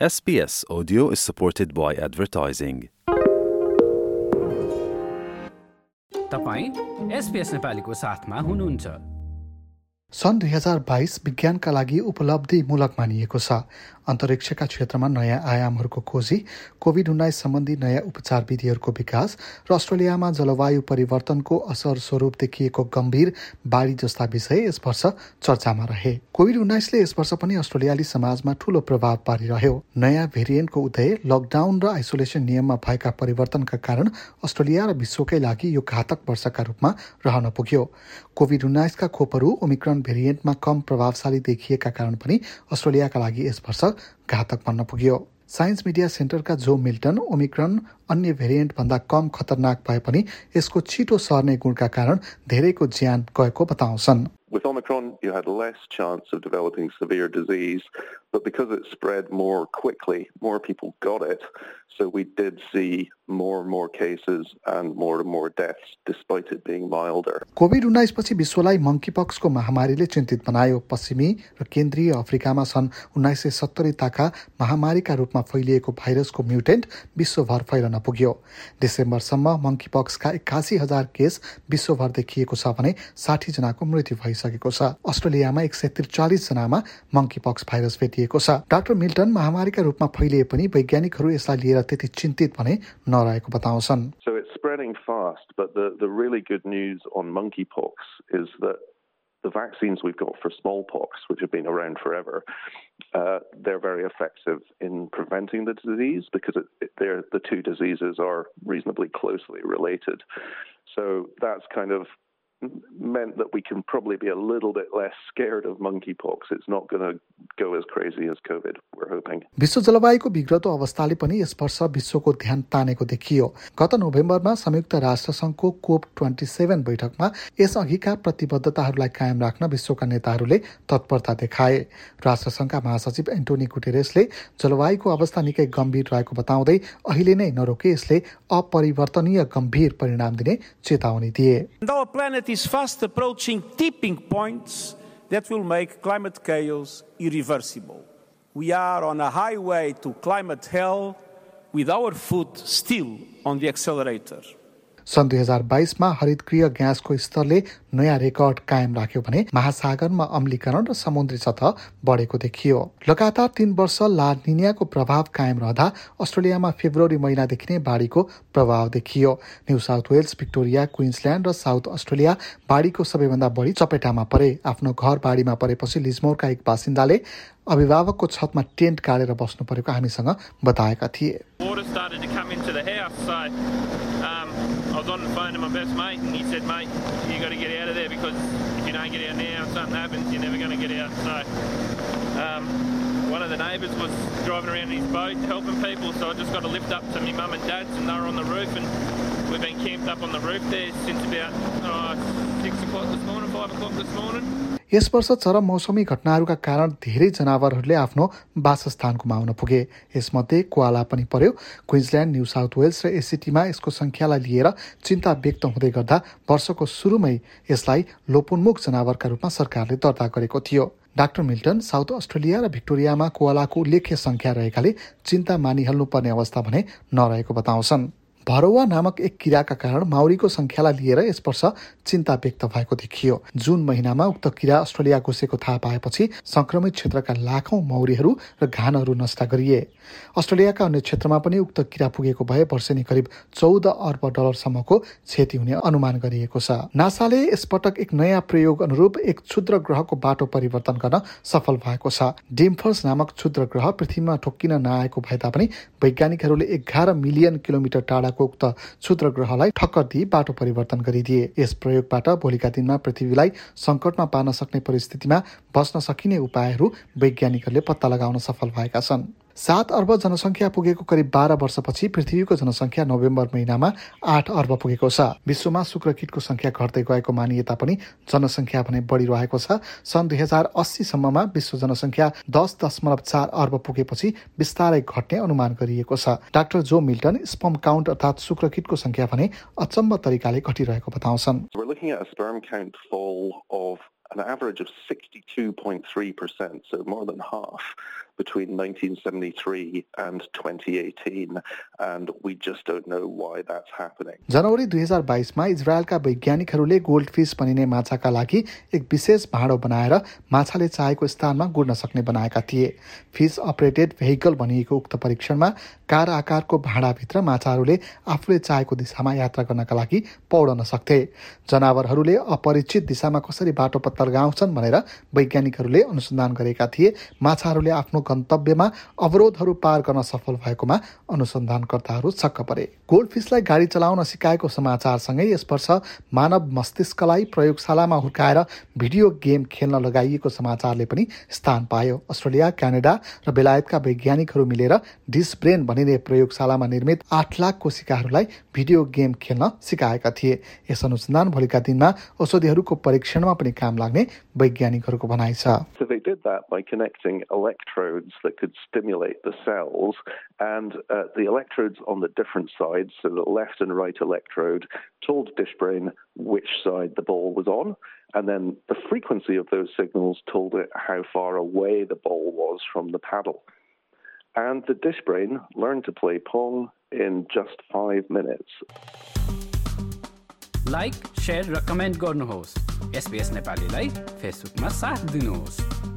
SBS Audio is supported by advertising. तपाईँ SBS नेपालीको साथमा हुनुहुन्छ सन् दुई हजार बाइस विज्ञानका लागि उपलब्धिमूलक मानिएको छ अन्तरिक्षका क्षेत्रमा नयाँ आयामहरूको खोजी कोभिड उन्नाइस सम्बन्धी नयाँ उपचार विधिहरूको विकास र अस्ट्रेलियामा जलवायु परिवर्तनको असर स्वरूप देखिएको गम्भीर बाढी जस्ता विषय यस वर्ष चर्चामा रहे। कोभिड उन्नाइसले यस वर्ष पनि अस्ट्रेलियाली समाजमा ठूलो प्रभाव पारिरह्यो। नयाँ भेरिएन्टको उदय लकडाउन र आइसोलेसन नियममा भएका परिवर्तनका कारण अस्ट्रेलिया र विश्वकै लागि यो घातक वर्षका रूपमा रहन पुग्यो। कोभिड उन्नाइसका खोपहरू ओमिक्रोन भेरिएन्टमा कम प्रभावशाली देखिएका कारण पनि अस्ट्रेलियाका लागि यस वर्ष घातक बन्न पुग्यो। साइन्स मिडिया सेन्टरका जो मिल्टन ओमिक्रोन अन्य भेरिएन्ट भन्दा कम खतरनाक भए पनि यसको छिटो सर्ने गुणका कारण धेरैको ज्यान गएको बताउँछन्। With Omicron, you had less chance of developing severe disease, but because it spread more quickly, more people got it. So we did see more and more cases and more and more deaths, despite it being milder. COVID उन्नाइसपछि विश्वलाई मङ्कीपक्सको महामारीले चिन्तित बनायो पश्चिमी र केन्द्रीय अफ्रिकामा सन् उन्नाइस सय सत्तरीताका महामारीका रूपमा फैलिएको भाइरसको म्युटेन्ट विश्वभर फैलन पुग्यो डिसेम्बरसम्म मङ्कीपक्सका एक्कासी हजार केस विश्वभर देखिएको छ भने साठी जनाको मृत्यु भइसकेको छ अस्ट्रेलियामा एक सय त्रिचालिस जनामा मङ्कीपक्स भाइरस भेटिएको छ डाक्टर मिल्टन महामारीका रूपमा फैलिए पनि वैज्ञानिकहरू यसलाई लिएर त्यति चिन्तित भने नरहेको बताउँछन् So it's spreading fast, but the, the really good news on monkeypox is that the vaccines we've got for smallpox, which have been around forever, uh, they're very effective in preventing the disease because it, it, they're, the two diseases are reasonably closely related. So that's kind of meant that we can probably be a little bit less scared of monkeypox. It's not going to go as crazy as COVID, we're hoping. विश्व जलवायुको बिग्रदो अवस्थाले पनि यस वर्ष विश्वको ध्यान तानेको देखियो गत नोभेम्बरमा संयुक्त राष्ट्र संघको कोप ट्वेन्टी सेभेन बैठकमा यसअघिका प्रतिबद्धताहरूलाई कायम राख्न विश्वका नेताहरूले तत्परता देखाए राष्ट्रसङ्घका महासचिव एन्टोनी गुटेरेसले जलवायुको अवस्था निकै गम्भीर रहेको बताउँदै अहिले नै नरोके यसले अपरिवर्तनीय गम्भीर परिणाम दिने चेतावनी दिए is fast approaching tipping points that will make climate chaos irreversible. We are on a highway to climate hell with our foot still on the accelerator. सन् दुई हजार बाइसमा हरितगृह ग्यासको स्तरले नयाँ रेकर्ड कायम राख्यो भने महासागरमा अम्लीकरण र समुद्री सतह बढेको देखियो। लगातार तीन वर्ष ला निनियाको प्रभाव कायम रहँदा अस्ट्रेलियामा फेब्रुअरी महिनादेखि नै बाढीको प्रभाव देखियो। New South Wales Victoria Queensland र साउथ अस्ट्रेलिया बाढीको सबैभन्दा बढी चपेटामा परे। आफ्नो घर बाढीमा परेपछि लिजमोरका एक बासिन्दाले अभिभावकको छतमा टेन्ट गाडेर बस्नु परेको हामीसँग बताएका थिए। Was on the phone to my best mate, and he said, "Mate, you got to get out of there because if you don't get out now, and something happens, you're never going to get out." So um, one of the neighbours was driving around in his boat helping people, so I just got a lift up to my mum and dad's, and they were on the roof, and we've been camped up on the roof there since about six o'clock this morning, five o'clock this morning. यस वर्ष चरम मौसमी घटनाहरूका कारण धेरै जनावरहरूले आफ्नो वासस्थान गुमाउन पुगे। यसमध्ये कोआला पनि पर्यो। क्विन्सल्यान्ड न्यू साउथ वेल्स र एसिटीमा यसको संख्यालाई लिएर चिन्ता व्यक्त हुँदै गर्दा वर्षको सुरुमै यसलाई लोपोन्मुख जनावरका रूपमा सरकारले दर्ता गरेको थियो। डाक्टर मिल्टन साउथ अस्ट्रेलिया र भिक्टोरियामा कोआलाको उल्लेख्य संख्या रहेकाले चिन्ता मानिहाल्नुपर्ने अवस्था भने नरहेको बताउँछन्। भरोवा नामक एक किराका कारण माउरीको संख्यालाई लिएर यस वर्ष चिन्ता व्यक्त भएको देखियो। जुन महिनामा उक्त किरा अस्ट्रेलिया घुसेको थाहा पाएपछि संक्रमित क्षेत्रका लाखौं मौरीहरू र घानहरू नष्ट गरिए। अस्ट्रेलियाका अन्य क्षेत्रमा पनि उक्त किरा पुगेको भए वर्षेनी करिब चौध अर्ब डलरसम्मको क्षति हुने अनुमान गरिएको छ। नासाले यसपटक एक नयाँ प्रयोग अनुरूप एक क्षुद्र ग्रहको बाटो परिवर्तन गर्न सफल भएको छ। डिम्फर्स नामक क्षुद्र ग्रह पृथ्वीमा ठोक्किन नआएको भए तापनि वैज्ञानिकहरूले एघार मिलियन किलोमिटर टाढाको उक्त क्षुद्र ग्रहलाई ठक्कर दिई बाटो परिवर्तन गरिदिए। यस प्रयोगबाट भोलिका दिनमा पृथ्वीलाई संकटमा पार्न सक्ने परिस्थितिमा बस्न सकिने उपायहरू वैज्ञानिकहरूले पत्ता लगाउन सफल भएका छन्। सात अर्ब जनसङ्ख्या पुगेको करिब बाह्र वर्षपछि पृथ्वीको जनसङ्ख्या नोभेम्बर महिनामा आठ अर्ब पुगेको छ। विश्वमा शुक्रकिटको संख्या घट्दै गएको मानिए तापनि जनसङ्ख्या भने बढिरहेको छ। सन् दुई हजार अस्सीसम्ममा विश्व जनसङ्ख्या दस दशमलव चार अर्ब पुगेपछि बिस्तारै घट्ने अनुमान गरिएको छ। डाक्टर जो मिल्टन स्पम काउन्ट अर्थात् शुक्रकिटको संख्या भने अचम्म तरिकाले घटिरहेको बताउँछन्। An average of 62.3%, so more than half between 1973 and 2018, and we just don't know why that's happening. जनवरी दुई हजार बाइसमा इजरायलका वैज्ञानिकहरूले गोल्ड फिस भनिने माछाका लागि एक विशेष भाँडो बनाएर माछाले चाहेको स्थानमा गुड्न सक्ने बनाएका थिए। फिस अपरेटेड भेहिकल भनिएको उक्त परीक्षणमा कार आकारको भाँडाभित्र माछाहरूले आफूले चाहेको दिशामा यात्रा गर्नका लागि पौडन सक्थे। जनावरहरूले अपरिचित दिशामा कसरी बाटो पत्ता लगाउँछन् भनेर वैज्ञानिकहरूले अनुसन्धान गरेका थिए। माछाहरूले आफ्नो गन्तव्यमा अवरोधहरू पार गर्न सफल भएकोमा अनुसन्धानकर्ताहरू छक्क परे। गोल्डफिसलाई गाडी चलाउन सिकाएको समाचारसँगै यस वर्ष मानव मस्तिष्कलाई प्रयोगशालामा हुर्काएर भिडियो गेम खेल्न लगाइएको समाचारले पनि स्थान पायो। अस्ट्रेलिया क्यानाडा र बेलायतका वैज्ञानिकहरू मिलेर डिसब्रेन भनिने प्रयोगशालामा निर्मित आठ लाख कोशिकाहरूलाई भिडियो गेम खेल्न सिकाएका थिए। यस अनुसन्धान भोलिका दिनमा औषधिहरूको परीक्षणमा पनि काम लाग्ने वैज्ञानिकहरूको भनाइ छ। So they did that by connecting electrodes that could stimulate the cells, and uh, the electrodes on the different sides, so the left and right electrode, told DishBrain which side the ball was on, and then the frequency of those signals told it how far away the ball was from the paddle. And the DishBrain learned to play Pong in just five minutes. Like share र comment गर्नुहोस् SBS नेपालीलाई फेसबुकमा साथ दिनुहोस्